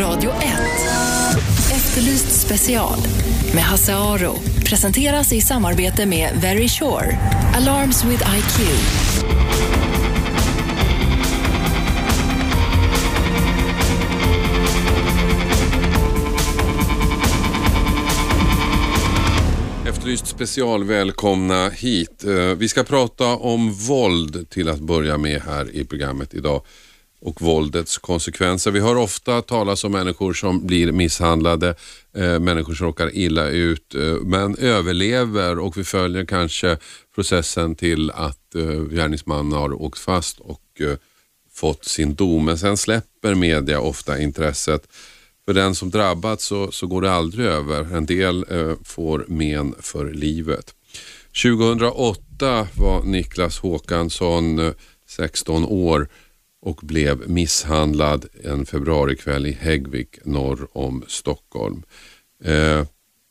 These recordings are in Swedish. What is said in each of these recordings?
Radio 1. Efterlyst special med Hasse Aro. Presenteras i samarbete med Very Sure. Alarms with IQ. Efterlyst special, välkomna hit. Eh, vi ska prata om våld till att börja med här i programmet idag och våldets konsekvenser. Vi hör ofta talas om människor som blir misshandlade, eh, människor som råkar illa ut eh, men överlever och vi följer kanske processen till att eh, gärningsmannen har åkt fast och eh, fått sin dom. Men sen släpper media ofta intresset. För den som drabbats så, så går det aldrig över. En del eh, får men för livet. 2008 var Niklas Håkansson eh, 16 år och blev misshandlad en februarikväll i Häggvik norr om Stockholm. Eh,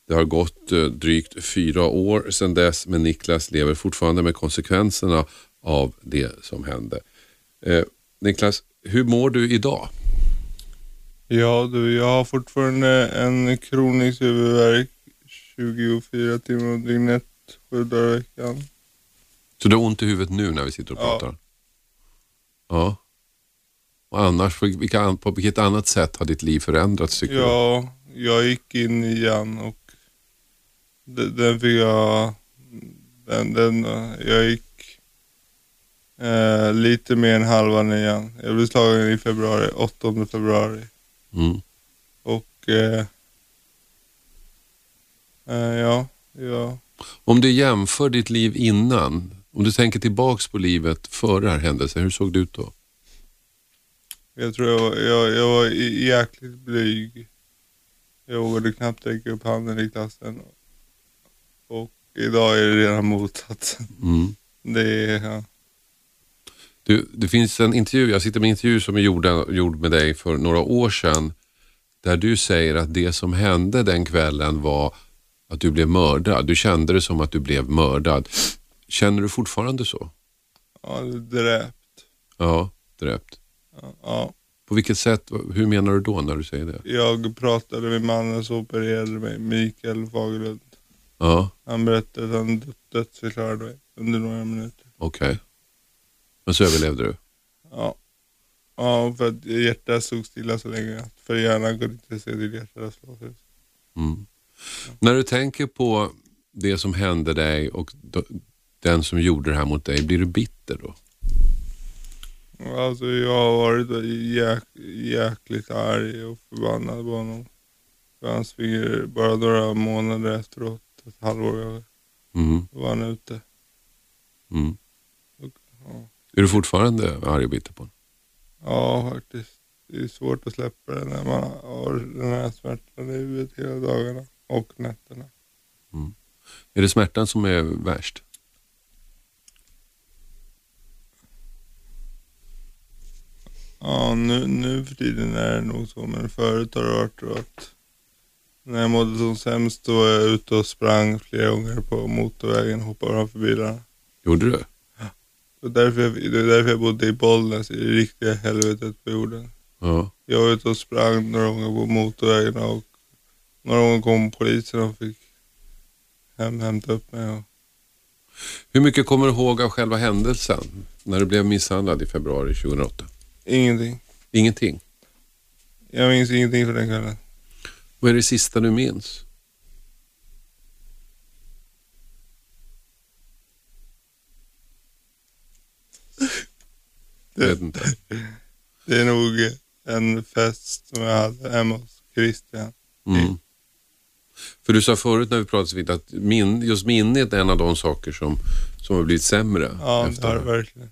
det har gått eh, drygt fyra år sedan dess men Niklas lever fortfarande med konsekvenserna av det som hände. Eh, Niklas, hur mår du idag? Ja du, jag har fortfarande en kronisk huvudvärk 24 timmar om dygnet, sju dagar i veckan. Så du har ont i huvudet nu när vi sitter och Ja. pratar? Ja. Och annars, på, vilka, an- på vilket annat sätt har ditt liv förändrats tycker du? Ja, jag gick in igen och den, den fick jag, den, den, jag gick eh, lite mer än halva nian. Jag blev slagen i februari, 8 februari. Mm. Och eh, eh, ja, ja. Om du jämför ditt liv innan, om du tänker tillbaks på livet före den här händelsen, hur såg det ut då? Jag tror jag var, jag, jag var i- jäkligt blyg. Jag vågade knappt räcka upp handen i klassen. Och idag är det redan motat. Mm. Det är, ja. Du, det finns en intervju, jag sitter med en intervju som är gjord, gjord med dig för några år sedan där du säger att det som hände den kvällen var att du blev mördad. Du kände det som att du blev mördad. Känner du fortfarande så? ja, dräpt. Ja, dräpt. Ja, ja. På vilket sätt, hur menar du då när du säger det? Jag pratade med mannen som opererade mig, Mikael Fagerlund. Ja, Han berättade att han dö- dödsförklarade mig under några minuter. okej. Men så överlevde du? Ja. Ja, för att hjärtat stod stilla så länge. För hjärnan kunde inte se till hjärtat slå. Mm. När du tänker på det som hände dig och den som gjorde det här mot dig, blir du bitter då? Alltså jag har varit jäk, jäkligt arg och förbannad på honom. För han springer bara några månader efteråt, ett halvår över, Mm. då var han ute. Mm. Ja. Är du fortfarande arg och bitter på honom? ja, faktiskt. Det är svårt att släppa det när man har den här smärtan i huvudet hela dagarna och nätterna. Är det smärtan som är värst? Ja, nu, nu för tiden är det nog så, men förut har det varit så att när jag mådde som sämst då var jag ute och sprang flera gånger på motorvägen och hoppade framför bilarna. Gjorde du? Så därför jag, det är därför jag bodde i Bollnäs, i det riktiga helvetet på jorden. Ja. Jag var ute och sprang några gånger på motorvägen och några gånger kom polisen och fick hem, hämta upp mig. Och, Hur mycket kommer du ihåg av själva händelsen när du blev misshandlad i februari 2008? Ingenting. Ingenting. Jag minns ingenting från den kvällen. Vad är det sista du minns? Vet inte. Det är nog en fest som jag hade hemma hos Christian. Mm. För du sa förut när vi pratade vid att min, just minnet är en av de saker som, som har blivit sämre. Ja, det har det det verkligen.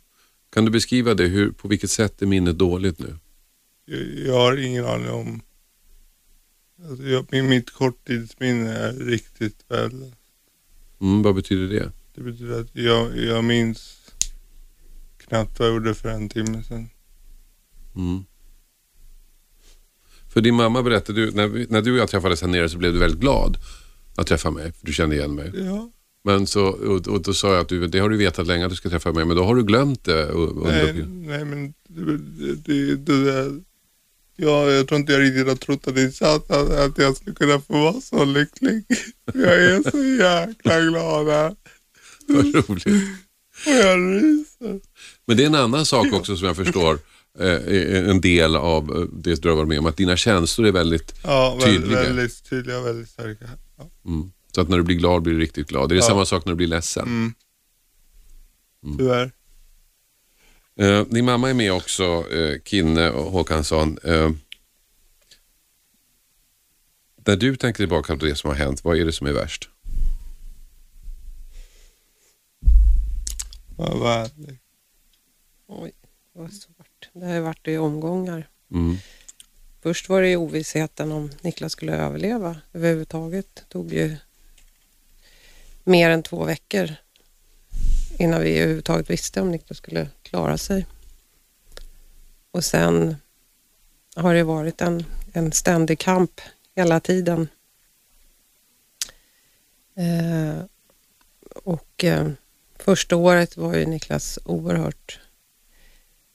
Kan du beskriva det? Hur, på vilket sätt är minnet dåligt nu? Jag, jag har ingen aning om... Alltså jag, min, mitt korttidsminne är riktigt väl. Mm, vad betyder det? Det betyder att jag, jag minns knappt vad jag gjorde för en timme sedan. Mm. För din mamma berättade, du, när, vi, när du och jag träffades här nere så blev du väldigt glad att träffa mig, för du kände igen mig. Ja. Men så, och, och då sa jag att du, det har du vetat länge att du ska träffa mig, men då har du glömt det. Under, Nej, nej men det, det, det, det, där, Ja, jag tror inte jag riktigt har trott att det är sant att, att jag skulle kunna få vara så lycklig. Jag är så jäkla glad här. Vad roligt. Och jag ryser. Men det är en annan sak också som jag förstår, eh, en del av eh, det du har varit med om, att dina känslor är väldigt Ja, väldigt, tydliga. väldigt tydliga och väldigt starka. Ja. Mm. Så att när du blir glad blir du riktigt glad. Är det Ja. samma sak när du blir ledsen? Mm. Tyvärr. Eh, din mamma är med också, eh, Kinne och Håkansson. Eh, när du tänker tillbaka på det som har hänt, vad är det som är värst? Vad vad härligt. Oj, vad svårt. Det har ju varit i omgångar. Mm. Först var det ju ovissheten om Niklas skulle överleva överhuvudtaget. Det tog ju mer än två veckor innan vi överhuvudtaget visste om Niklas skulle klara sig. Och sen har det varit en, en ständig kamp hela tiden. Eh, och eh, första året var ju Niklas oerhört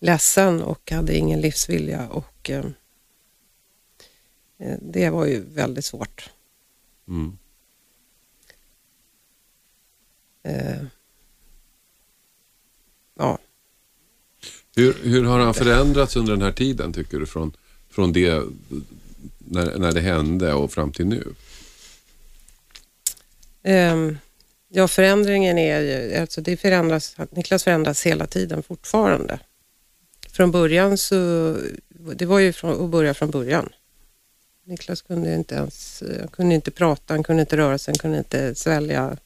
ledsen och hade ingen livsvilja och eh, eh det var ju väldigt svårt. Mm. Eh, ja, Hur, hur har han förändrats under den här tiden tycker du? Från, från det när, när det hände och fram till nu? Ehm, ja, förändringen är ju, alltså det förändras, Niklas förändras hela tiden fortfarande. Från början så, det var ju från, att börja från början. Niklas kunde inte ens, han kunde inte prata, han kunde inte röra sig, han kunde inte svälja.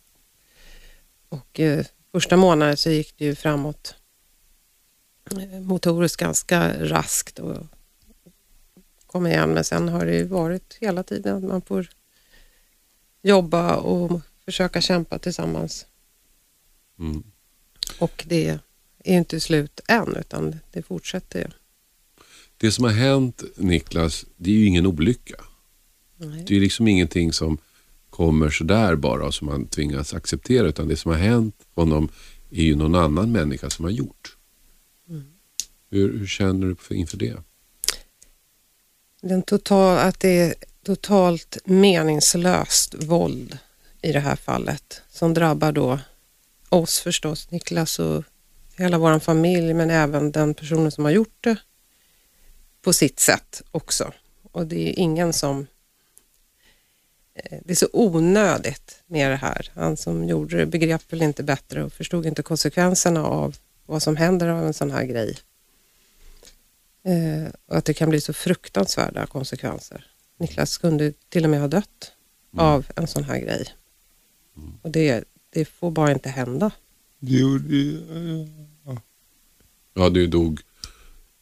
Och eh, första månaden så gick det ju framåt eh, motoriskt ganska raskt och kom igen. Men sen har det ju varit hela tiden att man får jobba och försöka kämpa tillsammans. Mm. Och det är ju inte slut än utan det fortsätter ju. Det som har hänt Niklas, det är ju ingen olycka. Nej. Det är liksom ingenting som kommer sådär bara och som man tvingas acceptera utan det som har hänt honom är ju någon annan människa som har gjort. Hur, hur känner du för- inför det? Den total, att det är totalt meningslöst våld i det här fallet som drabbar då oss förstås, Niklas och hela vår familj men även den personen som har gjort det på sitt sätt också. Och det är ingen som... eh, Det är så onödigt med det här. Han som gjorde det begrep väl inte bättre och förstod inte konsekvenserna av vad som händer av en sån här grej. Eh, och att det kan bli så fruktansvärda konsekvenser. Niklas kunde till och med ha dött av en sån här grej. Och det, det får bara inte hända. Det gjorde ju... eh, Ja. Ja, du dog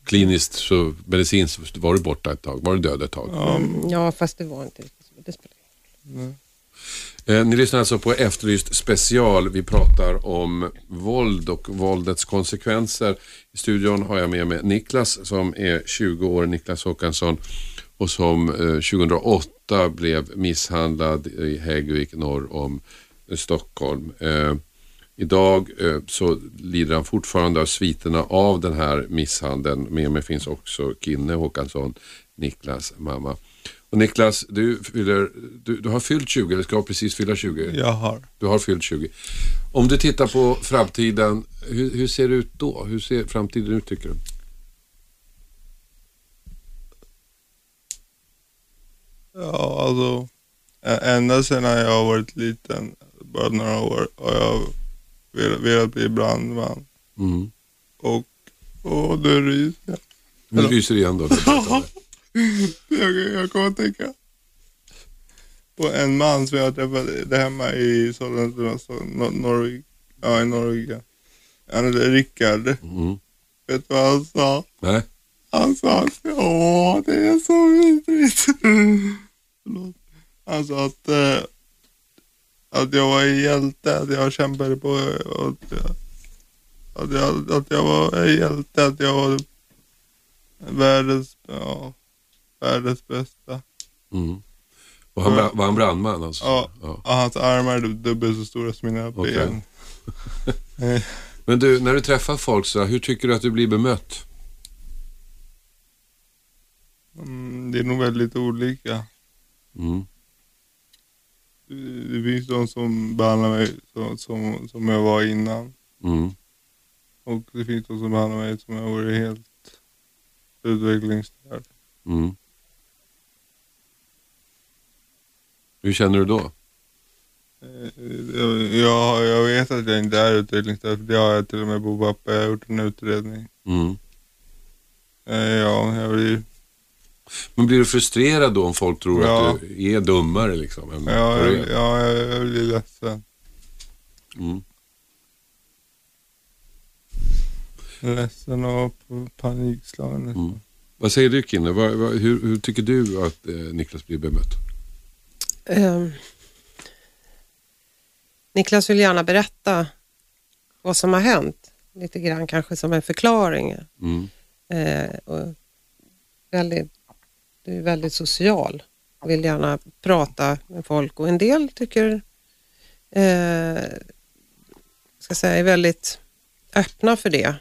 kliniskt, så medicinskt var du borta ett tag. Var du död ett tag? Ja, Ja, fast det var inte riktigt så. Det Mm. Eh, ni lyssnar alltså på Efterlyst special. Vi pratar om våld och våldets konsekvenser. I studion har jag med mig Niklas som är 20 år, Niklas Håkansson och som eh, 2008 blev misshandlad i Häggvik norr om eh, Stockholm. Eh, idag eh, så lider han fortfarande av sviterna av den här misshandeln. Med mig finns också Kinne Håkansson, Niklas mamma. Och Niklas, du, fyller, du, du har fyllt 20, eller ska precis fylla 20. Jag har. Du har fyllt 20. Om du tittar på framtiden, hur, hur ser det ut då? Hur ser framtiden ut tycker du? Ja, alltså. Ända sedan jag har varit liten, bara några år, har jag velat, velat bli brandman. Mm. Och, och nu ryser jag. Nu Eller- ryser igen då. jag. Jag kommer att tänka på en man som jag träffade där hemma i Sollentuna, Nor- Norge, ja, i Norge. Han hette Rickard. Mm. Vet du vad han sa? Nej? Han sa att åh, det är så vidrigt. Han sa att, eh, att jag var en hjälte, att jag kämpade på att jag, att jag, att jag var en hjälte, att jag var världens, ja, världens bästa. Mm. Och han, bra- var han brandman alltså? Ja. ja. Och hans armar är dubbelt så stora som mina Okej. ben. Eh, Men du, när du träffar folk så hur tycker du att du blir bemött? det är nog väldigt olika. Mm. Det det finns de som behandlar mig som, som, som jag var innan. Mm. Och det finns de som behandlar mig som jag vore helt utvecklingsstörd. Mm. Hur känner du då? Eh, Jag, jag, vet att jag inte är utvecklingsstörd, för det har jag till och med på papper. Jag har gjort en utredning. Mm. Eh, Ja, jag blir, Men blir du frustrerad då om folk tror Ja. att du är dummare liksom? Än ja, jag, ja, jag, blir ledsen. Mm. Ledsen och panikslagen. Mm. Vad säger du Kinne? Hur, hur tycker du att eh, Niklas blir bemött? Ehm, Niklas vill gärna berätta vad som har hänt. Lite grann kanske som en förklaring. Mm. Eh, och väldigt, du är väldigt social. Vill gärna prata med folk och en del tycker eh, ska säga, är väldigt öppna för det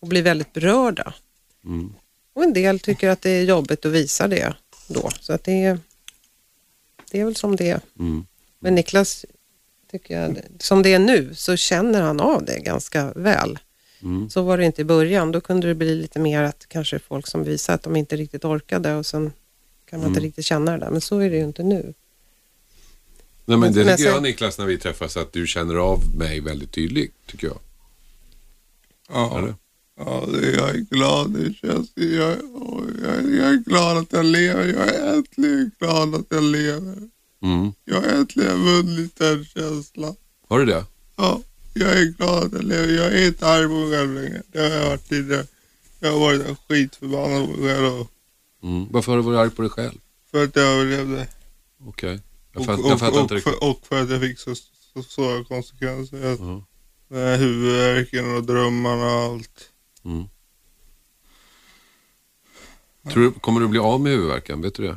och blir väldigt berörda. Mm. Och en del tycker att det är jobbigt att visa det då. Så att det är, det är väl som det är. Mm. Men Niklas, tycker jag, som det är nu så känner han av det ganska väl. Mm. Så var det inte i början. Då kunde det bli lite mer att kanske folk som visar att de inte riktigt orkade och sen kan man inte Mm. riktigt känna det där. Men så är det ju inte nu. Nej, men det tycker jag Niklas när vi träffas att du känner av mig väldigt tydligt tycker jag. Ja, Eller? Ja jag är glad. Det känns, jag, jag, jag är glad att jag lever. Jag är äntligen glad att jag lever. Mm. Jag har äntligen vunnit den känslan. Har du det? Ja, jag är glad att jag lever. Jag är inte arg på mig själv längre. Det har jag varit tidigare. Jag har varit en skitförbannad på mig själv och- Mm. Varför har du varit arg på dig själv? för att jag överlevde. Okej. Jag, Och, fatt, och, jag fattar och, inte riktigt. för, och för att jag fick så, så svåra konsekvenser. Den här huvudvärken och drömmarna och allt. Mm. Tror du, kommer du bli av med huvudvärken? Vet du det?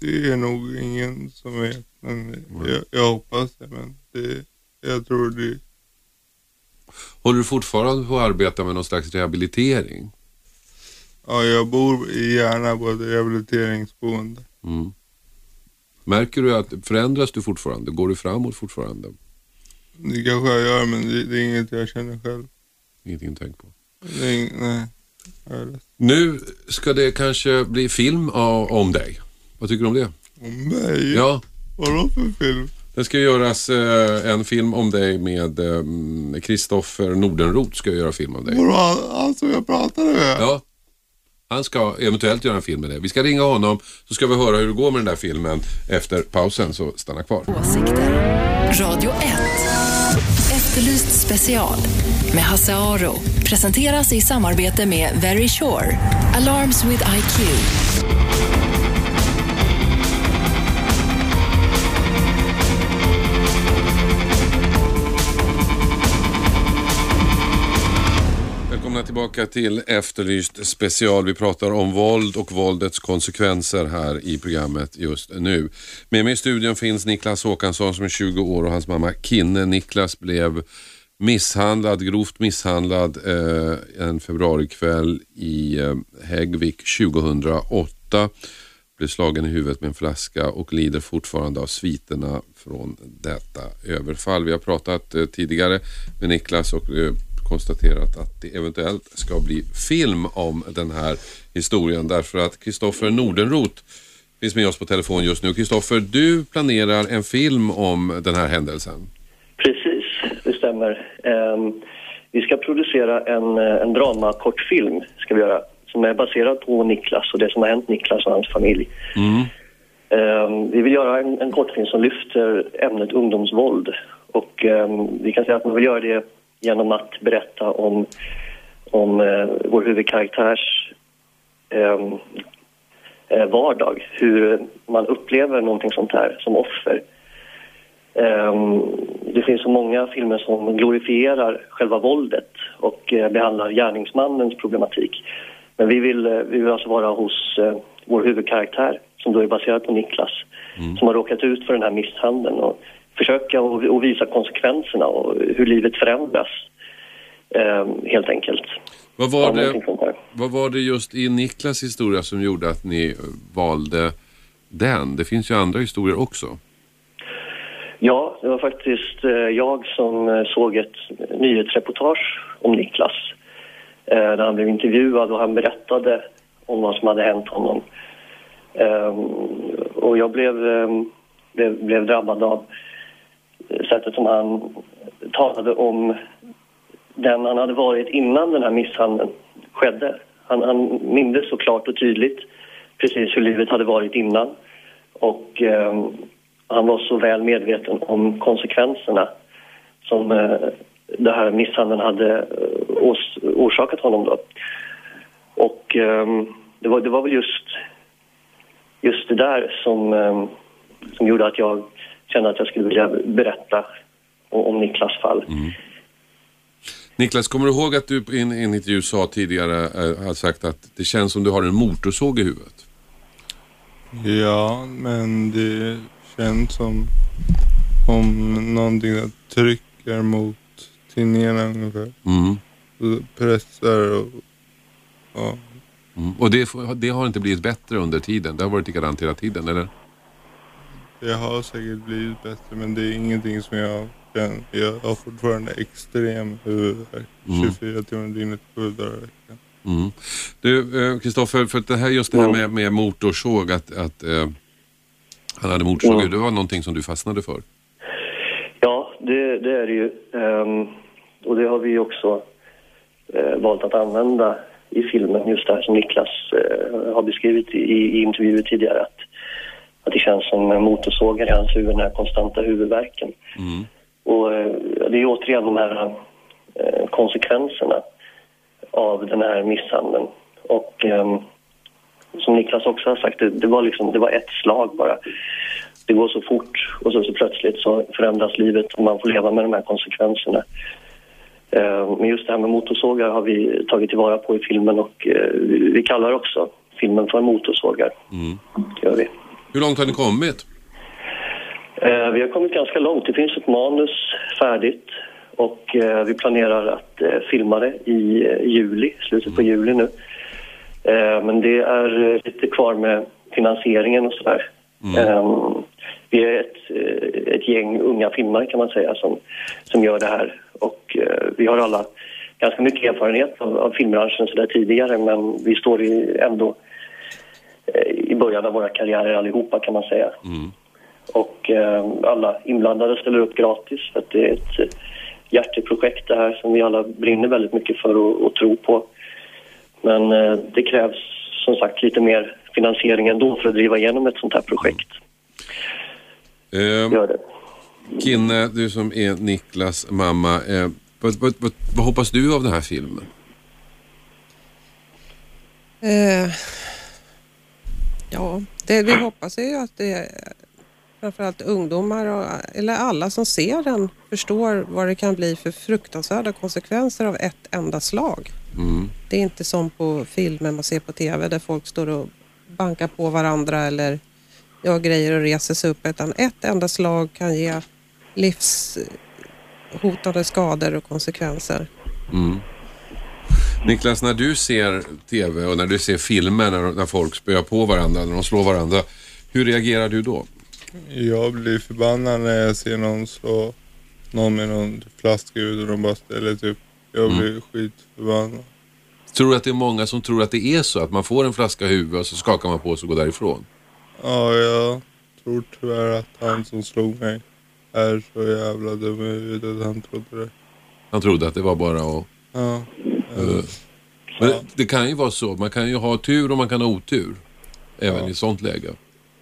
Det är nog ingen som vet. Men Mm. jag, jag hoppas det. Men det, jag tror det. Håller du fortfarande på att arbeta med någon slags rehabilitering? Ja, jag bor i Järna på ett rehabiliteringsboende. Mm. Märker du att förändras du fortfarande? Går du framåt fortfarande? Det kanske jag gör men det, det är inget jag känner själv. Ingenting att tänka på. Ing, nej. Nu ska det kanske bli film av, om dig. Vad tycker du om det? Om mig? Ja, Vadå för film? det ska göras eh, en film om dig med eh, Kristoffer Nordenroth ska göra film om dig. Vadå han, han som jag pratade med? Ja, han ska eventuellt göra en film med dig. Vi ska ringa honom så ska vi höra hur det går med den där filmen efter pausen, så stanna kvar. Åsikter. Radio 1. Efterlyst special med Hasse Aro. Presenteras i samarbete med Very Sure. Alarms with IQ. Välkomna tillbaka till Efterlyst special. Vi pratar om våld och våldets konsekvenser här i programmet just nu. Med mig i studion finns Niklas Håkansson som är 20 år och hans mamma Kinne. Niklas blev misshandlad, grovt misshandlad eh, en februarikväll i eh, Häggvik 2008. Blev slagen i huvudet med en flaska och lider fortfarande av sviterna från detta överfall. Vi har pratat eh, tidigare med Niklas och eh, konstaterat att det eventuellt ska bli film om den här historien därför att Kristoffer Nordenroth finns med oss på telefon just nu. Kristoffer, du planerar en film om den här händelsen. Precis, det stämmer. Ehm, vi ska producera en, eh, en dramakortfilm ska vi göra, som är baserad på Niklas och det som har hänt Niklas och hans familj. Ehm, vi vill göra en, en kortfilm som lyfter ämnet ungdomsvåld. Och ehm, vi kan säga att man vill göra det genom att berätta om, om eh, vår huvudkaraktärs ehm, eh, vardag. Hur man upplever någonting sånt här som offer. Ehm, det finns så många filmer som glorifierar själva våldet och eh, behandlar gärningsmannens problematik. Men vi vill, eh, vi vill alltså vara hos eh, vår huvudkaraktär som då är baserad på Niklas som har råkat ut för den här misshandeln och försöka och, och visa konsekvenserna och hur livet förändras ehm, helt enkelt. Vad var, det, vad var det just i Niklas historia som gjorde att ni eh, valde den? Det finns ju andra historier också. Ja, det var faktiskt eh, jag som eh, såg ett nyhetsreportage om Niklas. Eh, där han blev intervjuad och han berättade om vad som hade hänt honom. Och jag blev, blev, blev drabbad av sättet som han talade om den han hade varit innan den här misshandeln skedde. Han, han mindes så klart och tydligt precis hur livet hade varit innan. Och eh, han var så väl medveten om konsekvenserna som eh, den här misshandeln hade eh, ors orsakat honom då. Och eh, det, var, det var väl just, just det där som, eh, som gjorde att jag kände att jag skulle vilja berätta om, Niklas fall. Niklas, kommer du ihåg att du i en, en intervju sa tidigare eh, har sagt att det känns som du har en motorsåg i huvudet? Ja, men det känns som om någonting trycker mot tinningarna ungefär. Mm. Och pressar och ja. Mm. Och det, det har inte blivit bättre under tiden? Det har varit likadant hela tiden, eller? Det har säkert blivit bättre men det är ingenting som jag känner. Jag har fortfarande extrem huvudvärk. Mm. 24 timmar dygnet, sju dagar i veckan. Mm. Du, eh, Kristoffer, för det här, just det här med, med motorsåg, att, att eh, han hade motorsåg, Mm. det var någonting som du fastnade för? Ja, det, det är det ju. Ehm, och det har vi också eh, valt att använda i filmen, just det här som Niklas eh, har beskrivit i, i intervjuer tidigare. Att, att det känns som motorsågar i hans huvud, den här konstanta huvudvärken. Mm. Och eh, det är återigen de här eh, konsekvenserna av den här misshandeln. Och ehm, som Niklas också har sagt, det, det, var liksom, det var ett slag bara. Det går så fort och så, så plötsligt så förändras livet och man får leva med de här konsekvenserna. Eh, Men just det här med motorsågar har vi tagit tillvara på i filmen och eh, vi vi kallar också filmen för Motorsågar. Mm. Gör vi. Hur långt har ni kommit? Eh, Vi har kommit ganska långt. Det finns ett manus färdigt och eh, vi planerar att eh, filma det i eh, juli, slutet på juli nu. Eh, Men det är eh, lite kvar med finansieringen och sådär. Eh, Vi är ett, ett gäng unga filmare kan man säga som, som gör det här och vi har alla ganska mycket erfarenhet av, av filmbranschen så tidigare men vi står i, ändå i början av våra karriärer allihopa kan man säga. Mm. Och eh, alla inblandade ställer upp gratis för att det är ett eh, hjärteprojekt det här som vi alla brinner väldigt mycket för och, och tror på. Men eh, det krävs som sagt lite mer finansiering ändå för att driva igenom ett sånt här projekt. Eh, Gör det. Kinne, du som är Niklas mamma, eh, vad, vad, vad, vad hoppas du av den här filmen? Eh, ja, det vi hoppas är ju att det framförallt ungdomar och, eller alla som ser den förstår vad det kan bli för fruktansvärda konsekvenser av ett enda slag. Mm. Det är inte som på filmer man ser på TV där folk står och bankar på varandra eller gör grejer och reser sig upp utan ett enda slag kan ge livshotande skador och konsekvenser. Mm. Niklas, när du ser TV och när du ser filmer när, när folk spöar på varandra, när de slår varandra, hur reagerar du då? Jag blir förbannad när jag ser någon slå någon med någon flaska ut och de bara ställer upp. Jag blir skitförbannad. Tror du att det är många som tror att det är så? Att man får en flaska i huvudet och så skakar man på sig och går därifrån? Ja, jag tror tyvärr att han som slog mig är så jävla dum i huvudet han trodde det. Han trodde att det var bara att... Ja. Eh, Men det kan ju vara så. Man kan ju ha tur och man kan ha otur. Även i sånt läge.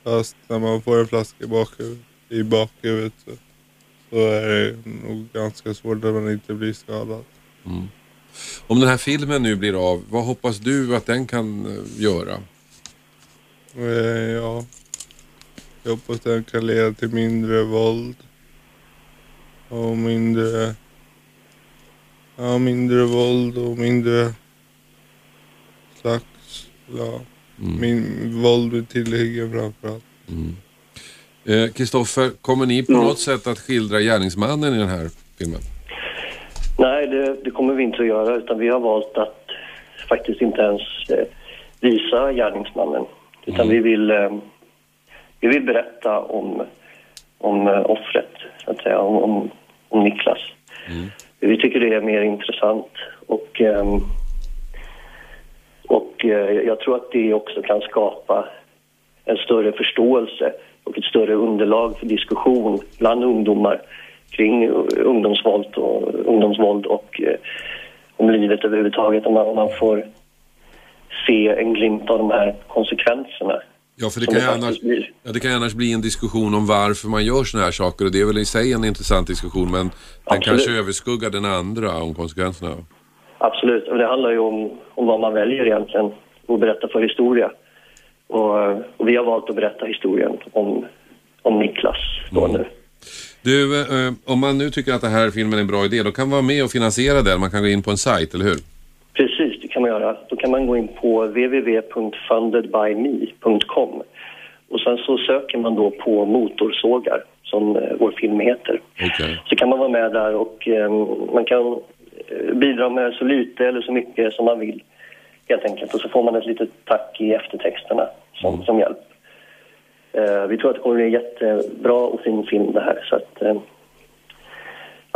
Fast när man får en flaska i bakhuvudet, i bakhuvudet så, så är det nog ganska svårt att man inte blir skadad. Om den här filmen nu blir av, vad hoppas du att den kan eh, göra? Eh, Ja, jag hoppas den kan leda till mindre våld. Och mindre... Ja, mindre våld och mindre slags... Ja, min, våld med tillhyggen framförallt. Eh, Kristoffer, kommer ni på något sätt att skildra gärningsmannen i den här filmen? Nej, det, det kommer vi inte att göra utan vi har valt att faktiskt inte ens eh, visa gärningsmannen. Utan vi, vill, eh, vi vill berätta om, om eh, offret, så att säga, om, om, om Niklas. Vi tycker det är mer intressant och, ehm, och eh, jag tror att det också kan skapa en större förståelse och ett större underlag för diskussion bland ungdomar kring ungdomsvåld och, ungdomsvåld och eh, om livet överhuvudtaget. Om man, om man får se en glimt av de här konsekvenserna. Ja, för det kan, annars, ja, det kan annars bli en diskussion om varför man gör såna här saker och det är väl i sig en intressant diskussion men den Absolut. kanske överskuggar den andra om konsekvenserna. Absolut, och det handlar ju om, om vad man väljer egentligen att berätta för historia. Och, och vi har valt att berätta historien om, om Niklas då nu. Du, eh, om man nu tycker att det här filmen är en bra idé då kan man vara med och finansiera den. Man kan gå in på en sajt, eller hur? Man göra. Då kan man gå in på www.fundedbyme.com och sen så söker man då på motorsågar som eh, vår film heter. Okej. Så kan man vara med där och eh, man kan eh, bidra med så lite eller så mycket som man vill helt enkelt. Och så får man ett litet tack i eftertexterna som, som hjälp. Eh, vi tror att det kommer bli en jättebra och fin film det här så att eh,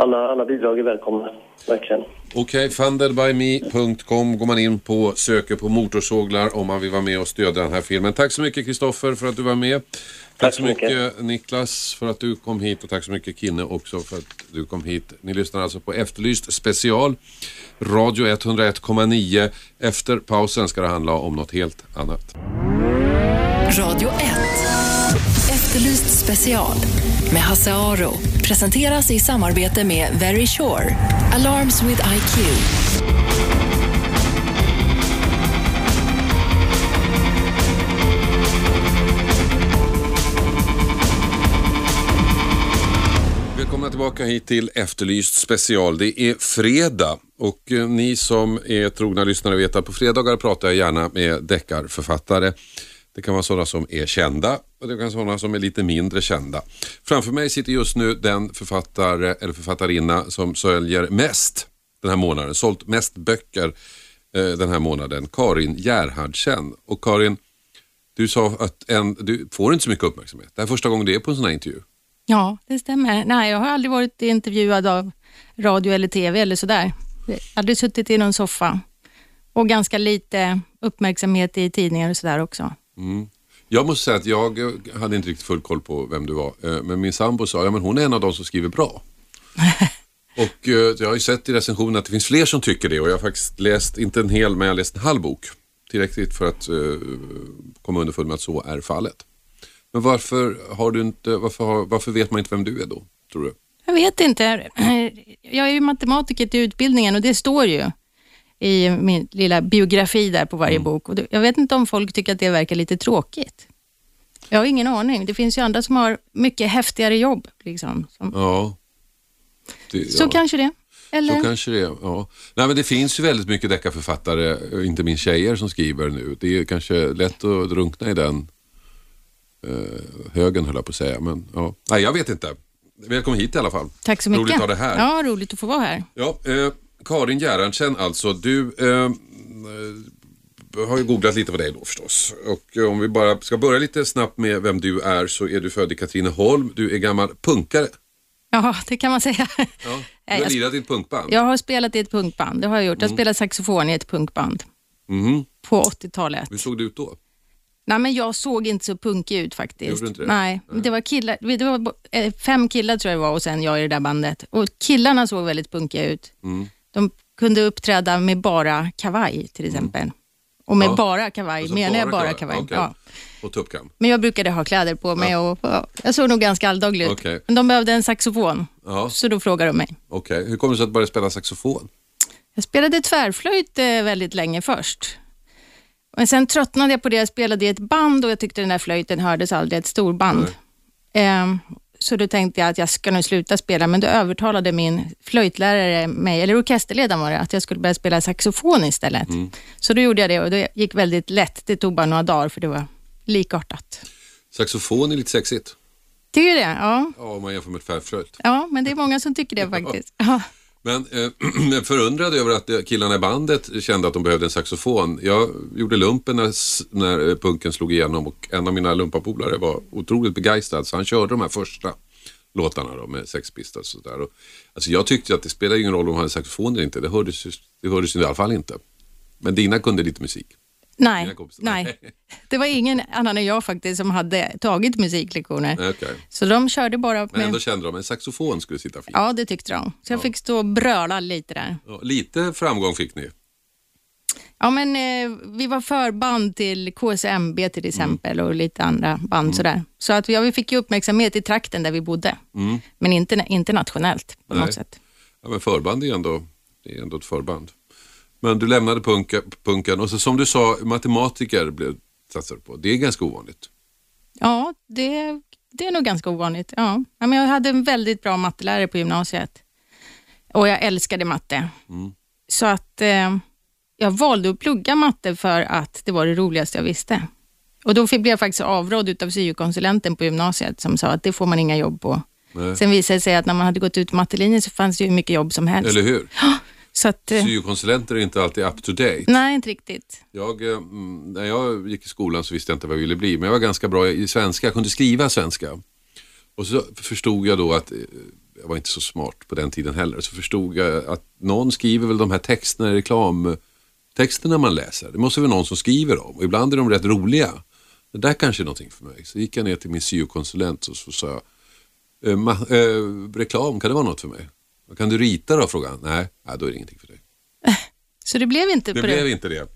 alla, alla bidrag är välkomna, verkligen. Okej, fundedbyme.com går man in på, söker på motorsåglar om man vill vara med och stödja den här filmen. Tack så mycket Kristoffer för att du var med. Tack, så mycket, Niklas för att du kom hit och tack så mycket Kinne också för att du kom hit. Ni lyssnar alltså på Efterlyst special, Radio 101,9. Efter pausen ska det handla om något helt annat. Radio 1. Efterlyst special med Hasse Aro. Presenteras i samarbete med Very Sure. Alarms with IQ. Välkomna tillbaka hit till Efterlyst special. Det är fredag och eh, ni som är trogna lyssnare vet att på fredagar pratar jag gärna med deckarförfattare. Det kan vara sådana som är kända och det kan vara sådana som är lite mindre kända. Framför mig sitter just nu den författare eller författarinna som säljer mest den här månaden, sålt mest böcker eh, den här månaden, Karin Gerhardsen. Och Karin, du sa att en, du får inte så mycket uppmärksamhet. Det här är första gången du är på en sån här intervju. Ja, det stämmer. Nej, jag har aldrig varit intervjuad av radio eller TV eller sådär. Jag har Aldrig suttit i någon soffa. Och ganska lite uppmärksamhet i tidningar och sådär också. Jag måste säga att jag eh, hade inte riktigt full koll på vem du var. Eh, Men min sambo sa, ja men hon är en av de som skriver bra. och eh, jag har ju sett i recensionen att det finns fler som tycker det och jag har faktiskt läst, inte en hel, men jag har läst en halv bok. Tillräckligt för att komma underfund med att så är fallet. Men varför har du inte, varför, har, varför vet man inte vem du är då, tror du? Jag vet inte. Jag är ju matematiker till utbildningen och det står ju i min lilla biografi där på varje bok. Och det- jag vet inte om folk tycker att det verkar lite tråkigt. Jag har ingen aning. Det finns ju andra som har mycket häftigare jobb. Liksom. Som, Ja. Det, Så ja. kanske det. Eller? Så kanske det ja. Nej men det finns ju väldigt mycket deckarförfattare, eh, inte minst tjejer som skriver nu. Det är kanske lätt att drunkna i den eh, högen höll jag på att säga. Men ja, nej jag vet inte. Välkommen hit i alla fall. Tack så mycket. Roligt att ha dig här. Ja, roligt att få vara här. Ja, eh, Karin Gerhardsen alltså, du eh, har ju googlat lite på dig då förstås. Och eh, om vi bara ska börja lite snabbt med vem du är så är du född i Katrineholm, du är gammal punkare. Ja, det kan man säga. Ja. Du Nej, har lirat i ett punkband. Jag har spelat i ett punkband, det har jag gjort. Jag Mm. spelade saxofon i ett punkband Mhm. på 80-talet. Hur såg det ut då? Nej, men jag såg inte så punkig ut faktiskt. Gjorde du inte det? Nej, det var killar, det var eh, fem killar tror jag det var och sen jag i det där bandet. Och killarna såg väldigt punkiga ut. Mm. De kunde uppträda med bara kavaj till exempel. Och med Ja. bara kavaj Alltså menar jag bara kavaj? Okej. Ja. Och tuppkam? Men jag brukade ha kläder på mig och ja, jag såg nog ganska alldaglig ut. Okej. Men de behövde en saxofon, Ja, så då frågade de mig. okej. Hur kommer det sig att du började spela saxofon? Jag spelade tvärflöjt eh, väldigt länge först. Men sen tröttnade jag på det. Jag spelade i ett band och jag tyckte den där flöjten hördes aldrig, ett storband. Ehm, så då tänkte jag att jag ska nu sluta spela, men då övertalade min flöjtlärare mig, eller orkesterledaren var det, att jag skulle börja spela saxofon istället. Så då gjorde jag det och det gick väldigt lätt. Det tog bara några dagar för det var likartat. Saxofon är lite sexigt. Tycker du det? Ja. Ja, om man jämför med tvärflöjt. ja, men det är många som tycker det faktiskt. Ja. Men eh, förundrad över att killarna i bandet kände att de behövde en saxofon. Jag gjorde lumpen när, när eh, punken slog igenom och en av mina lumpapolare var otroligt begeistrad så han körde de här första låtarna då, med Sex Pistols och sådär. Alltså jag tyckte att det spelade ingen roll om de hade saxofon eller inte. Det hördes, det hördes ju i alla fall inte. Men dina kunde lite musik. Nej, nej. Det var ingen annan än jag faktiskt som hade tagit musiklektioner. Okej. Så de körde bara Men med... ändå kände de en saxofon skulle sitta fint. Ja, det tyckte de. Så jag fick stå och bröla lite där. Ja, lite framgång fick ni. Ja, men eh, vi var förband till KSMB till Mm. exempel och lite andra band sådär. Så att vi, ja, vi fick ju uppmärksamhet i trakten där vi bodde, men inte internationellt på Mm. Nej. något sätt. Ja, men förband är ändå, det är ändå ett förband. Men du lämnade punka, punken och så, som du sa, matematiker blev satsade på. Det är ganska ovanligt. Ja, det, det är nog ganska ovanligt. Ja. Ja, men jag hade en väldigt bra mattelärare på gymnasiet och jag älskade matte. Så att eh, jag valde att plugga matte för att det var det roligaste jag visste. Och då blev jag faktiskt avrådd av syokonsulenten på gymnasiet som sa att det får man inga jobb på. Nej. Sen visade det sig att när man hade gått ut mattelinjen så fanns det ju mycket jobb som helst. Eller hur? Så att, eh, Syokonsulenter är inte alltid up to date. nej, inte riktigt. Jag, eh, mm, när jag gick i skolan så visste jag inte vad jag ville bli, men jag var ganska bra i svenska. Jag kunde skriva svenska. Och så förstod jag då att, eh, jag var inte så smart på den tiden heller, så förstod jag att någon skriver väl de här texterna reklamtexterna man läser. Det måste väl någon som skriver dem och ibland är de rätt roliga. Det där kanske är någonting för mig. Så gick jag ner till min syokonsulent och så sa jag, eh, eh, reklam, kan det vara något för mig? Kan du rita då? frågade han. Nej, nej, då är det ingenting för dig. Så det blev inte Det på blev det. inte det.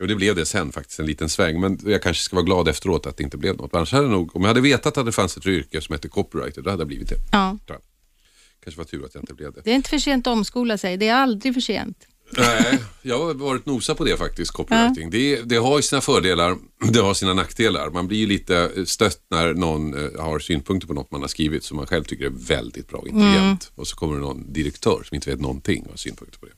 Jo, det blev det sen faktiskt, en liten sväng. Men jag kanske ska vara glad efteråt att det inte blev något. Annars hade nog, om jag hade vetat att det fanns ett yrke som hette copywriter, då hade jag blivit det. Ja. Kanske var tur att jag inte blev det. Det är inte för sent att omskola sig. Det är aldrig för sent. Nej, jag har varit nosa på det faktiskt, copywriting. Det, det har ju sina fördelar, det har sina nackdelar. Man blir ju lite stött när någon eh, har synpunkter på något man har skrivit som man själv tycker är väldigt bra intelligent. Och så kommer det någon direktör som inte vet någonting och har synpunkter på det.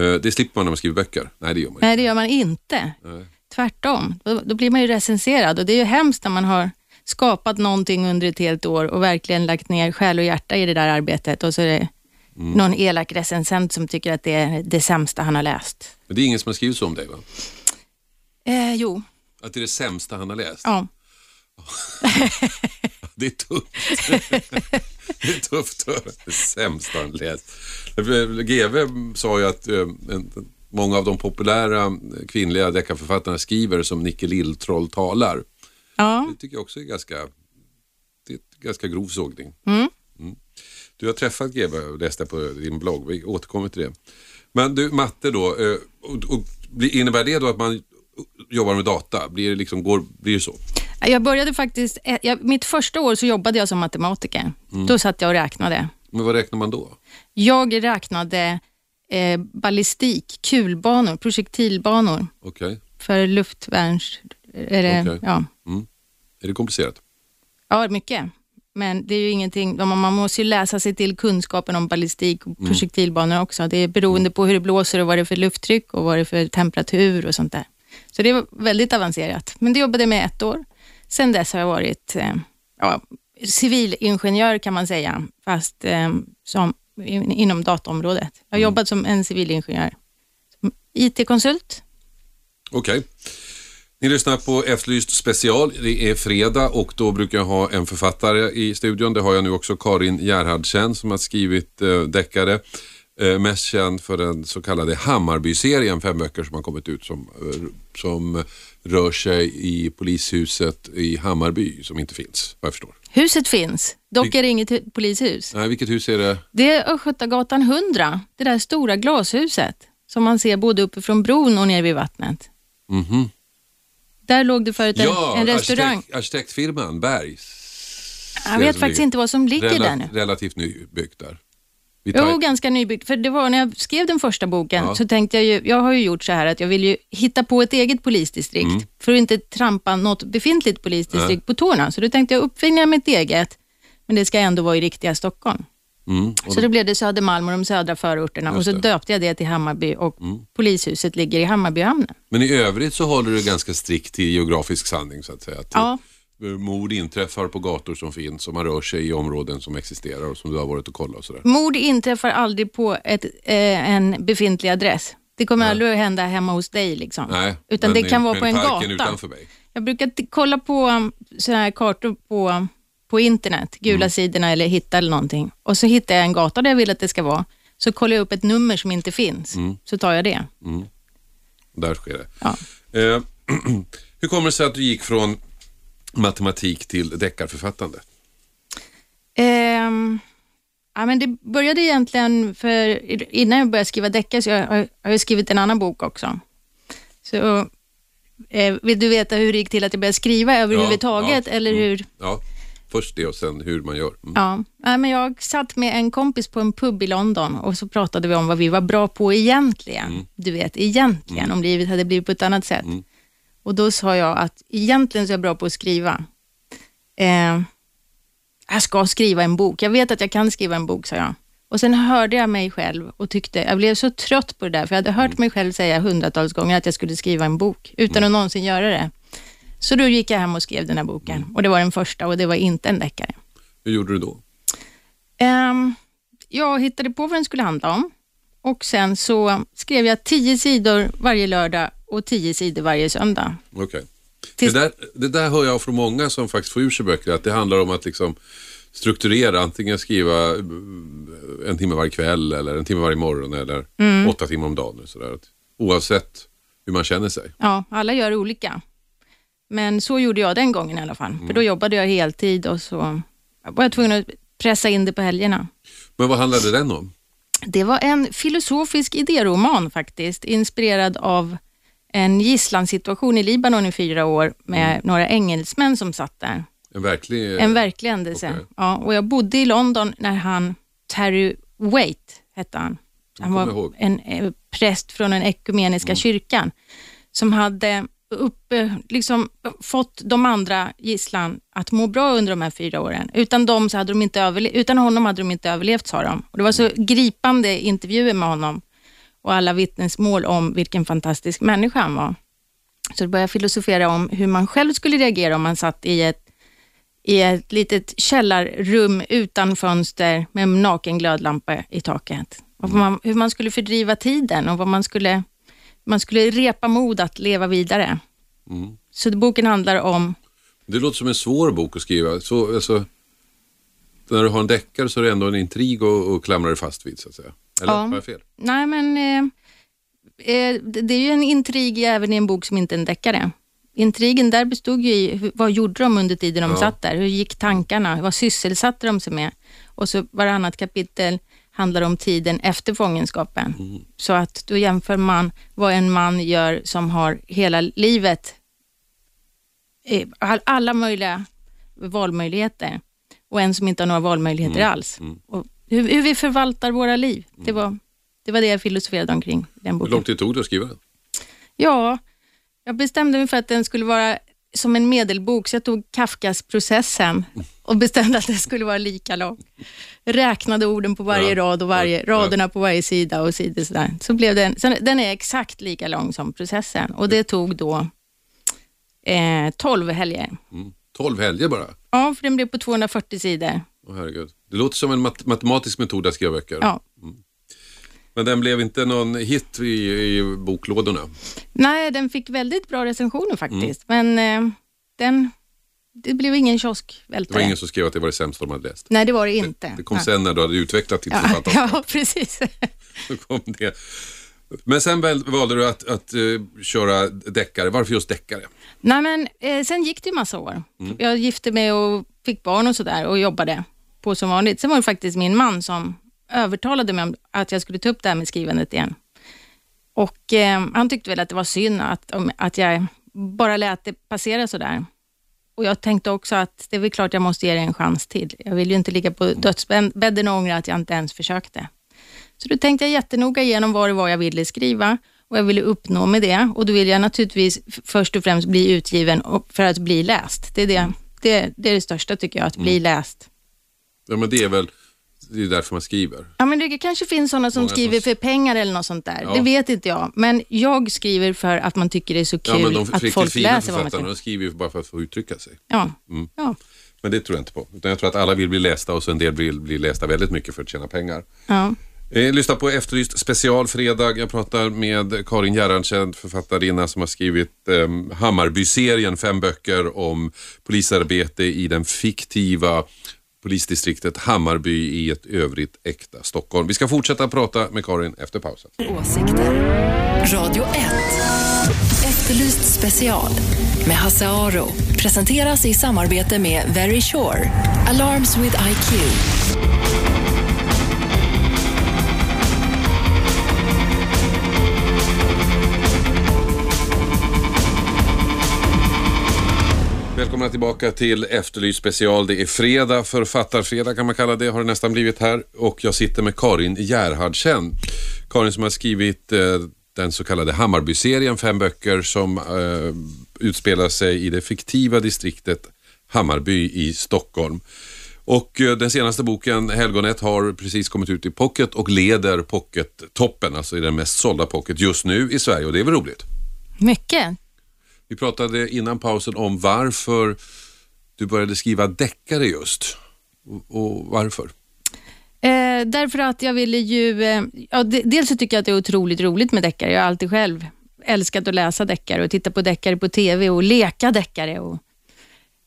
Eh, Det slipper man när man skriver böcker. Nej, det gör man inte. Nej, det gör man inte. Nej. Tvärtom. Då, då blir man ju recenserad och det är ju hemskt när man har skapat någonting under ett helt år och verkligen lagt ner själ och hjärta i det där arbetet och så är det Mm. någon elak recensent som tycker att det är det sämsta han har läst. Men det är ingen som har skrivit så om dig va? Eh, jo, Att det är det sämsta han har läst? ja. Det är tufft. det är tufft att höra. Det sämsta han läst. GV sa ju att eh, många av de populära kvinnliga deckarförfattarna skriver som Nicke Lilltroll talar. ja. Det tycker jag också är ganska, det är ganska grov sågning. Mm. Du har träffat GV och läste på din blogg. Vi återkommer till det. Men du, matte då. eh, Och, och, innebär det då att man jobbar med data? Blir det, liksom, går, blir det så? Jag började faktiskt, eh, jag, mitt första år så jobbade jag som matematiker. Då satt jag och räknade. Men vad räknar man då? Jag räknade eh, ballistik, kulbanor, projektilbanor Okej. för luftvärns... Är det, Okej. ja. Är det komplicerat? ja, mycket. Men det är ju ingenting, man måste ju läsa sig till kunskapen om ballistik och projektilbanor också. Det är beroende på hur det blåser och vad det är för lufttryck och vad det är för temperatur och sånt där. Så det var väldigt avancerat. Men det jobbade jag med ett år. Sen dess har jag varit eh, ja, civilingenjör kan man säga, fast eh, som, in, inom dataområdet. Jag har jobbat som en civilingenjör. Som IT-konsult. Okej. Ni lyssnar på Efterlyst special. Det är fredag och då brukar jag ha en författare i studion. Det har jag nu också, Karin Gerhardsen som har skrivit eh, deckare. Eh, mest känd för den så kallade Hammarby-serien, fem böcker som har kommit ut som, eh, som rör sig i polishuset i Hammarby som inte finns, vad jag förstår. Huset finns, dock är det inget hu- polishus. Nej, vilket hus är det? Det är Östgötagatan 100, det där stora glashuset som man ser både uppifrån bron och ner vid vattnet. Mhm. Där låg det förut en, Ja, en restaurang. Arkitekt, arkitektfirman Bergs. Jag vet faktiskt inte vad som ligger där nu. Relativt nybyggt där. Jo, ganska nybyggt. För det var när jag skrev den första boken Ja. så tänkte jag ju, jag har ju gjort så här att jag vill ju hitta på ett eget polisdistrikt Mm. för att inte trampa något befintligt polisdistrikt på tårna. Så då tänkte jag uppfinna mitt eget, men det ska ändå vara i riktiga Stockholm. Mm. Så det blev det Södermalm och de södra förorterna och så det. döpte jag det till Hammarby och polishuset ligger i Hammarbyhamnen. Men i övrigt så håller du ganska strikt till geografisk sanning så att säga. Till, Ja. eh, mord inträffar på gator som finns och man rör sig i områden som existerar och som du har varit och kollat och sådär. Mord inträffar aldrig på ett, eh, en befintlig adress. Det kommer Nej. aldrig att hända hemma hos dig. Liksom. Nej, Utan det kan i- vara på en gata. Jag brukar kolla på um, såna här kartor på, på internet, gula Mm. sidorna eller hitta eller någonting. Och så hittar jag en gata där jag vill att det ska vara. Så kollar jag upp ett nummer som inte finns, Mm. så tar jag det. Där sker det. Ja. Eh, hur kommer det sig att du gick från matematik till deckarförfattande? Ehm, ja, men det började egentligen för innan jag började skriva deckare, så jag har, jag har skrivit en annan bok också. Så eh, vill du veta hur det gick till att jag började skriva överhuvudtaget ja, eller mm. hur? Ja, först det och sen hur man gör. Mm. Ja, men jag satt med en kompis på en pub i London och så pratade vi om vad vi var bra på egentligen. Du vet, egentligen, om livet hade blivit på ett annat sätt. Och då sa jag att egentligen så är jag bra på att skriva. Eh, jag ska skriva en bok. Jag vet att jag kan skriva en bok, sa jag. Och sen hörde jag mig själv och tyckte, jag blev så trött på det där, för jag hade hört mig själv säga hundratals gånger att jag skulle skriva en bok, utan att någonsin göra det. Så då gick jag hem och skrev den här boken. Och det var den första och det var inte en deckare. Hur gjorde du då? Ehm, jag hittade på vad den skulle handla om och sen så skrev jag tio sidor varje lördag och tio sidor varje söndag. Okej. Tills- Det, där, det där hör jag från många som faktiskt får ur sig böcker, att det handlar om att liksom strukturera, antingen skriva eh, en timme varje kväll eller en timme varje morgon eller Mm. åtta timmar om dagen. Sådär. Oavsett hur man känner sig. Ja, alla gör olika. Men så gjorde jag den gången i alla fall. För då jobbade jag heltid och så var jag tvungen att pressa in det på helgerna. Men vad handlade den om? Det var en filosofisk idéroman faktiskt, inspirerad av en gisslansituation i Libanon i fyra år med några engelsmän som satt där. En verklig... En verklig händelse. okej. Ja, och jag bodde i London när han, Terry Waite hette han. Han var ihåg. en eh, präst från den ekumeniska kyrkan som hade upp, eh, liksom, fått de andra gisslan att må bra under de här fyra åren. Utan, dem så hade de inte överle- utan honom hade de inte överlevt, sa de. Och det var så gripande intervjuer med honom och alla vittnesmål om vilken fantastisk människa han var. Så då började jag filosofera om hur man själv skulle reagera om man satt i ett i ett litet källarrum utan fönster med en naken glödlampa i taket. Och vad man, hur man skulle fördriva tiden och vad man skulle, man skulle repa mod att leva vidare. Mm. Så boken handlar om, Det låter som en svår bok att skriva. Så, alltså, när du har en deckare så är det ändå en intrig att att klamra dig fast vid, så att säga. Eller Ja. har jag fel? nej men, eh, eh, det är ju en intrig även i en bok som inte är en deckare. Intrigen där bestod ju i vad gjorde de under tiden de Ja. satt där? Hur gick tankarna? Vad sysselsatte de sig med? Och så varannat kapitel handlar om tiden efter fångenskapen. Mm. Så att då jämför man vad en man gör som har hela livet, eh, all- alla möjliga valmöjligheter och en som inte har några valmöjligheter Mm. alls. Och hur, hur vi förvaltar våra liv. Det, var, det var det jag filosoferade omkring den Hur boken. lång tid tog det att skriva den? Ja, jag bestämde mig för att den skulle vara som en medelbok, så jag tog Kafkas processen och bestämde att den skulle vara lika lång. Räknade orden på varje Ja, rad och varje, ja, ja. raderna på varje sida och sidor sådär. Så blev den, så den är exakt lika lång som processen och det tog då eh, 12 helger. Mm. 12 helger bara? Ja, för den blev på 240 sidor. Åh, herregud. Det låter som en mat- matematisk metod att skriva böcker. Ja. Men den blev inte någon hit i, i boklådorna. Nej, den fick väldigt bra recensioner faktiskt, Mm. men eh, den, det blev ingen Det var kioskvältare. ingen som skrev att det var det sämsta de hade läst. Nej, det var det inte. Det kom Nej. sen när du hade utvecklat ditt Ja, ja, precis. Så kom det. Men sen väl, valde du att, att eh, köra deckare. Varför just deckare? Nej, men eh, sen gick det ju massa år. Jag gifte mig och fick barn och sådär och jobbade på som vanligt. Sen var det faktiskt min man som övertalade mig om att jag skulle ta upp det här med skrivandet igen. Och eh, han tyckte väl att det var synd att, om, att jag bara lät det passera sådär. Och jag tänkte också att det är väl klart jag måste ge det en chans till. Jag vill ju inte ligga på dödsbädden och ångra att jag inte ens försökte. Så då tänkte jag jättenoga igenom vad det var jag ville skriva och jag ville uppnå med det. Och då vill jag naturligtvis först och främst bli utgiven för att bli läst. Det är det, det, det, är det största tycker jag, att bli läst. Ja, men det är väl det är därför man skriver. Ja, men det kanske finns sådana som Många som- skriver för pengar eller något sånt där. Ja. Det vet inte jag. Men jag skriver för att man tycker det är så kul Ja, men de att folk fina läser vad man skriver. de skriver ju bara för att få uttrycka sig. Ja. Mm. Ja. Men det tror jag inte på. Utan jag tror att alla vill bli lästa och så en del vill bli lästa väldigt mycket för att tjäna pengar. Ja. Eh, lyssna på Efterlyst specialfredag. Jag pratar med Karin Gerhardsen, författarinna som har skrivit eh, Hammarby-serien, fem böcker om polisarbete i den fiktiva polisdistriktet Hammarby i ett övrigt äkta Stockholm. Vi ska fortsätta prata med Karin efter pausen. Åsikter. Radio 1. Efterlyst special med Hasse Aro. Presenteras i samarbete med Very Sure. Alarms with IQ. Välkomna tillbaka till Efterlyst special. Det är fredag, författarfredag kan man kalla det, har det nästan blivit här. Och jag sitter med Karin Gerhardsen. Karin som har skrivit eh, den så kallade Hammarby-serien, fem böcker som eh, utspelar sig i det fiktiva distriktet Hammarby i Stockholm. Och eh, den senaste boken, Helgonet, har precis kommit ut i pocket och leder pocket-toppen, alltså i den mest sålda pocket just nu i Sverige och det är väl roligt? Mycket. Vi pratade innan pausen om varför du började skriva deckare just. Och, och varför? Eh, därför att jag ville ju... Eh, ja, de, dels så tycker jag att det är otroligt roligt med deckare. Jag har alltid själv älskat att läsa deckare och titta på deckare på TV och leka deckare och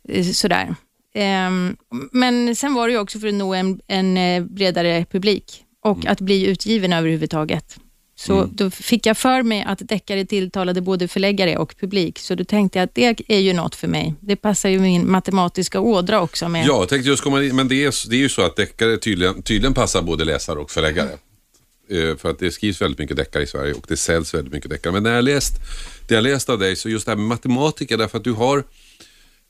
eh, sådär. Ehm, men sen var det ju också för att nå en, en eh, bredare publik och att bli utgiven överhuvudtaget. Så då fick jag för mig att deckare tilltalade både förläggare och publik, så då tänkte jag att det är ju något för mig. Det passar ju min matematiska ådra också med. Ja, tänkte just komma in, men det är, det är ju så att deckare tydligen, tydligen passar både läsare och förläggare. Eh, för att det skrivs väldigt mycket deckare i Sverige och det säljs väldigt mycket deckare. Men när jag läst, det jag läst av dig, så just det här med matematiker, därför att du har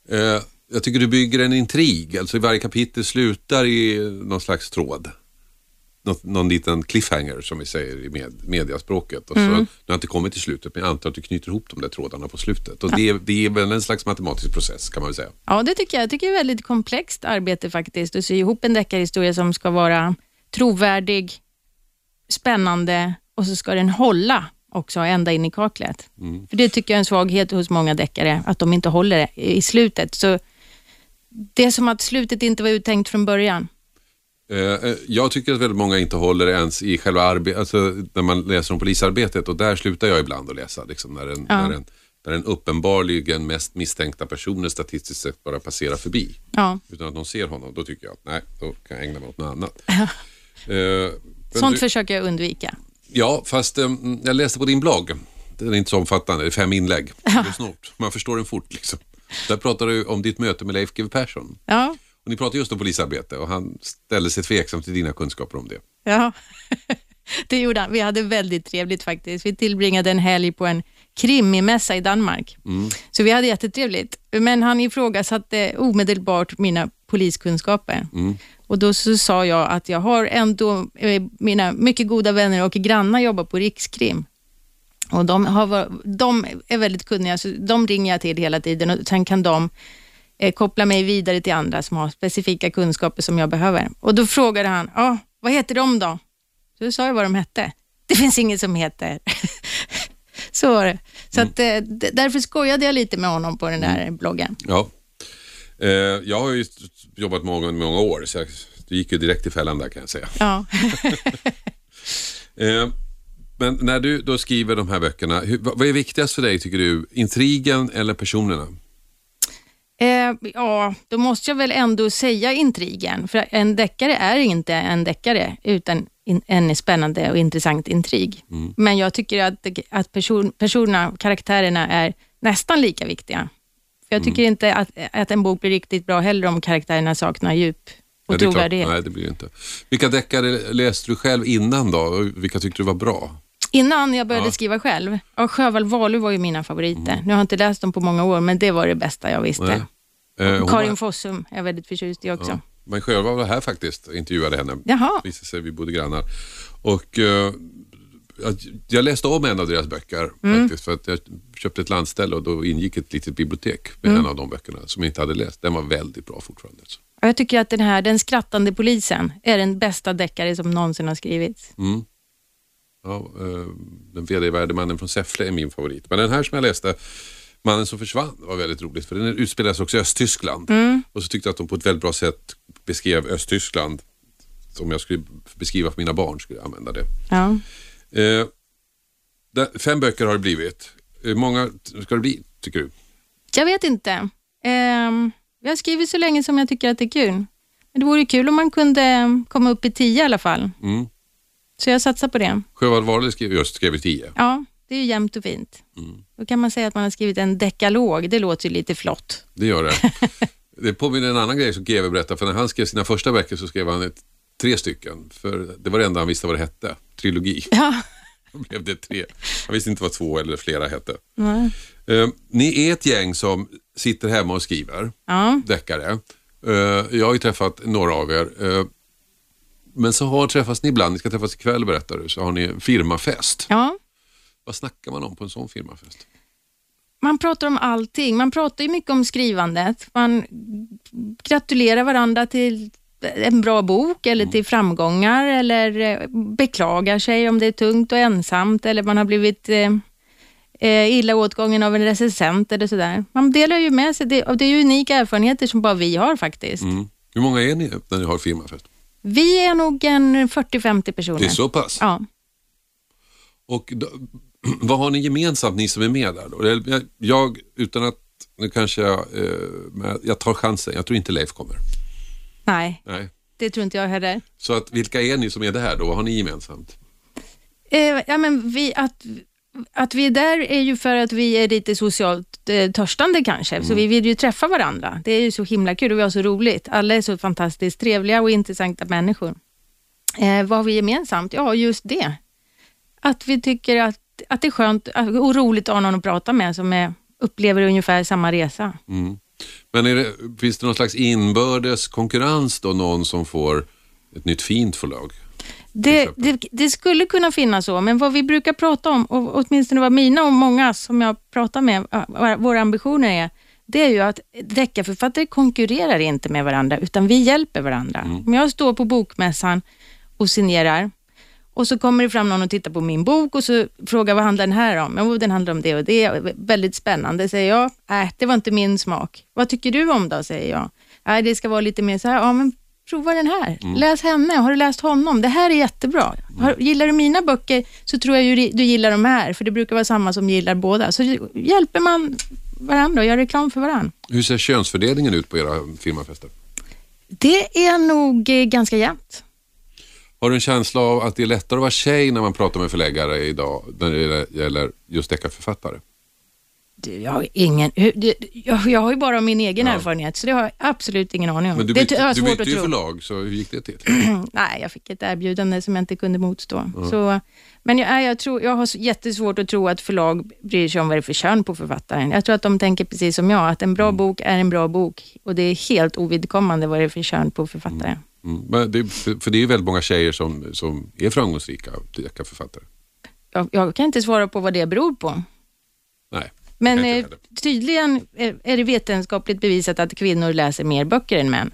eh, jag tycker du bygger en intrig, alltså varje kapitel slutar i någon slags tråd. Något, någon liten cliffhanger som vi säger i med, mediaspråket. Och så, Mm. Nu har jag inte kommit till slutet men jag antar att du knyter ihop de där trådarna på slutet. Och det, det är väl en slags matematisk process kan man väl säga. Ja, det tycker jag. Jag tycker det är ett väldigt komplext arbete faktiskt. Att sy ihop en deckarhistoria som ska vara trovärdig, spännande och så ska den hålla också ända in i kaklet. För Det tycker jag är en svaghet hos många deckare, att de inte håller i slutet. Så det är som att slutet inte var uttänkt från början. Eh, eh, Jag tycker att väldigt många inte håller ens i själva arbetet, alltså när man läser om polisarbetet och där slutar jag ibland att läsa. Liksom, när, den, Ja. när, den, när den uppenbarligen mest misstänkta personen statistiskt sett bara passerar förbi. Ja. Utan att någon ser honom, då tycker jag att nej, då kan jag ägna mig åt något annat. Men Sånt du, försöker jag undvika. Ja, fast eh, jag läste på din blogg. Den är inte så omfattande, det är fem inlägg. Det är snort. Man förstår den fort. Liksom. Där pratar du om ditt möte med Leif GW Persson. Ja, Och ni pratade just om polisarbete och han ställde sig tveksam till dina kunskaper om det. Ja, det gjorde han. Vi hade väldigt trevligt faktiskt. Vi tillbringade en helg på en krimimässa i Danmark. Så vi hade jättetrevligt. Men han ifrågasatte omedelbart mina poliskunskaper. Och Då så sa jag att jag har ändå, eh, mina mycket goda vänner och grannar jobbar på Rikskrim. Och de, har, de är väldigt kunniga, så de ringer jag till hela tiden och sen kan de eh, koppla mig vidare till andra som har specifika kunskaper som jag behöver. Och Då frågade han, ah, vad heter de då? Så då sa jag vad de hette. Det finns inget som heter. Så var det. Så att, eh, därför skojade jag lite med honom på den där bloggen. Ja. Eh, jag har ju jobbat många, många år så jag, du gick ju direkt i fällan där kan jag säga. Ja. Eh, men när du då skriver de här böckerna, hur, vad är viktigast för dig tycker du? Intrigen eller personerna? Eh, ja, då måste jag väl ändå säga intrigen. För en deckare är inte en deckare utan in, en spännande och intressant intrig. Men jag tycker att, att person, personerna, karaktärerna är nästan lika viktiga. För Jag tycker inte att, att en bok blir riktigt bra heller om karaktärerna saknar djup och Ja, trovärdighet. Nej, det blir det inte. Vilka deckare läste du själv innan då? Vilka tyckte du var bra? Innan jag började Ja. skriva själv, ja, Sjöwall Wahlöö var ju mina favoriter. Nu har jag inte läst dem på många år, men det var det bästa jag visste. Nej. Eh, Karin var- Fossum är jag väldigt förtjust i också. Ja. Men Sjöwall var här faktiskt och intervjuade henne. Jaha. Visade sig, vi bodde grannar. Och eh, jag- läste om en av deras böcker Mm. faktiskt. För att jag köpte ett landställe och då ingick ett litet bibliotek med Mm. en av de böckerna som jag inte hade läst. Den var väldigt bra fortfarande. alltså. Jag tycker att den här, Den skrattande polisen, är den bästa deckare som någonsin har skrivits. Mm. Ja, eh, den vedervärde mannen från Säffle är min favorit. Men den här som jag läste, Mannen som försvann, var väldigt roligt. För den utspelas också i Östtyskland. Och så tyckte jag att de på ett väldigt bra sätt beskrev Östtyskland. Om jag skulle beskriva för mina barn skulle jag använda det. Ja. Eh, där- fem böcker har det blivit. Hur många ska det bli, tycker du? Jag vet inte. Ehm, jag har skrivit så länge som jag tycker att det är kul. Men det vore kul om man kunde komma upp i tio i alla fall. Mm. Så jag satsar på det. Sjöwall Wahlöö skrev just skrev tio. Ja, det är ju jämnt och fint. Då kan man säga att man har skrivit en dekalog. Det låter ju lite flott. Det gör det. det påminner en annan grej som GW berättade. För när han skrev sina första böcker så skrev han ett, tre stycken. För det var det enda han visste vad det hette. Trilogi. Ja. Då blev det tre. Han visste inte vad två eller flera hette. Nej. Eh, ni är ett gäng som sitter hemma och skriver Ja. deckare. Eh, jag har ju träffat några av er. Eh, men så har träffas ni ibland, ni ska träffas ikväll berättar du, så har ni firmafest. ja. Vad snackar man om på en sån firmafest? Man pratar om allting. Man pratar ju mycket om skrivandet. Man gratulerar varandra till en bra bok eller till framgångar eller eh, beklagar sig om det är tungt och ensamt eller man har blivit eh, eh, illa åtgången av en recensent eller sådär. Man delar ju med sig det, det är ju unika erfarenheter som bara vi har faktiskt. Mm. Hur många är ni när ni har firmafest? Vi är nog en 40-50 personer. Det är så pass? Ja. Och vad har ni gemensamt, ni som är med där? Då? Jag, jag utan att, nu kanske jag, eh, jag tar chansen, jag tror inte Leif kommer. Nej, Nej. det tror inte jag heller. Så att, vilka är ni som är där då? Vad har ni gemensamt? Eh, ja, men vi, att, att vi är där är ju för att vi är lite socialt eh, törstande kanske, så vi vill ju träffa varandra. Det är ju så himla kul och vi har så roligt. Alla är så fantastiskt trevliga och intressanta människor. Eh, vad har vi gemensamt? Ja, just det. Att vi tycker att, att det är skönt och roligt att ha någon att prata med som är, upplever ungefär samma resa. Mm. Men är det, finns det någon slags inbördes konkurrens då, någon som får ett nytt fint förlag? Det, det, det skulle kunna finnas så, men vad vi brukar prata om, och åtminstone vad mina och många som jag pratar med, våra ambitioner är, det är ju att deckarförfattare konkurrerar inte med varandra, utan vi hjälper varandra. Om jag står på bokmässan och signerar, och så kommer det fram någon och tittar på min bok och så frågar vad handlar den här om? Jo, den handlar om det och det. Väldigt spännande, säger jag. Äh, det var inte min smak. Vad tycker du om då, säger jag. Äh, det ska vara lite mer så här, ja men prova den här. Läs henne, har du läst honom? Det här är jättebra. Har, gillar du mina böcker så tror jag ju du gillar de här, för det brukar vara samma som gillar båda. Så hjälper man varandra och gör reklam för varandra. Hur ser könsfördelningen ut på era firmafester? Det är nog eh, ganska jämnt. Har du en känsla av att det är lättare att vara tjej när man pratar med förläggare idag när det gäller just deckarförfattare? Jag har ingen... det- Jag, har ju bara min egen erfarenhet, så det har jag absolut ingen aning om. Men du det bytte, jag du bytte ju förlag, så hur gick det till? Nej, jag fick ett erbjudande som jag inte kunde motstå. Så, men jag, jag, tror, jag har jättesvårt att tro att förlag bryr sig om vad det är för kön på författaren. Jag tror att de tänker precis som jag, att en bra bok är en bra bok och det är helt ovidkommande vad det är för kön på författaren. Mm. Men det, för det är ju väldigt många tjejer som, som är framgångsrika deckarförfattare. Jag, jag kan inte svara på vad det beror på. Nej. Men eh, tydligen är, det vetenskapligt bevisat att kvinnor läser mer böcker än män.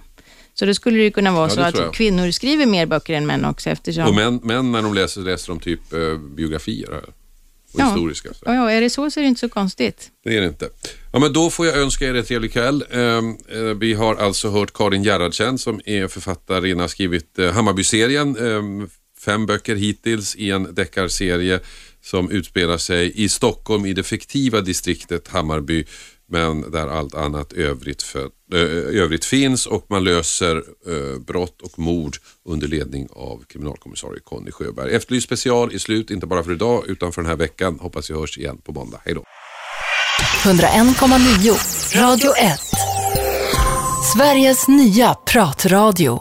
Så då skulle det kunna vara Ja, så att kvinnor skriver mer böcker än män också eftersom... Och män, män när de läser, läser de typ eh, biografier här. Och Ja. historiska. Så. Ja, är det så så är det inte så konstigt. Det är det inte. Ja, men då får jag önska er en trevlig kväll. Ehm, eh, vi har alltså hört Karin Gerhardsen som är författarinna, har skrivit eh, Hammarby-serien. ehm, fem böcker hittills i en deckarserie som utspelar sig i Stockholm i det fiktiva distriktet Hammarby men där allt annat övrigt, för, eh, övrigt finns och man löser eh, brott och mord under ledning av kriminalkommissarie Conny Sjöberg. Efterlyst special i slut, inte bara för idag utan för den här veckan. Hoppas vi hörs igen på måndag. Hej då! 101,9 Radio 1. Sveriges nya pratradio.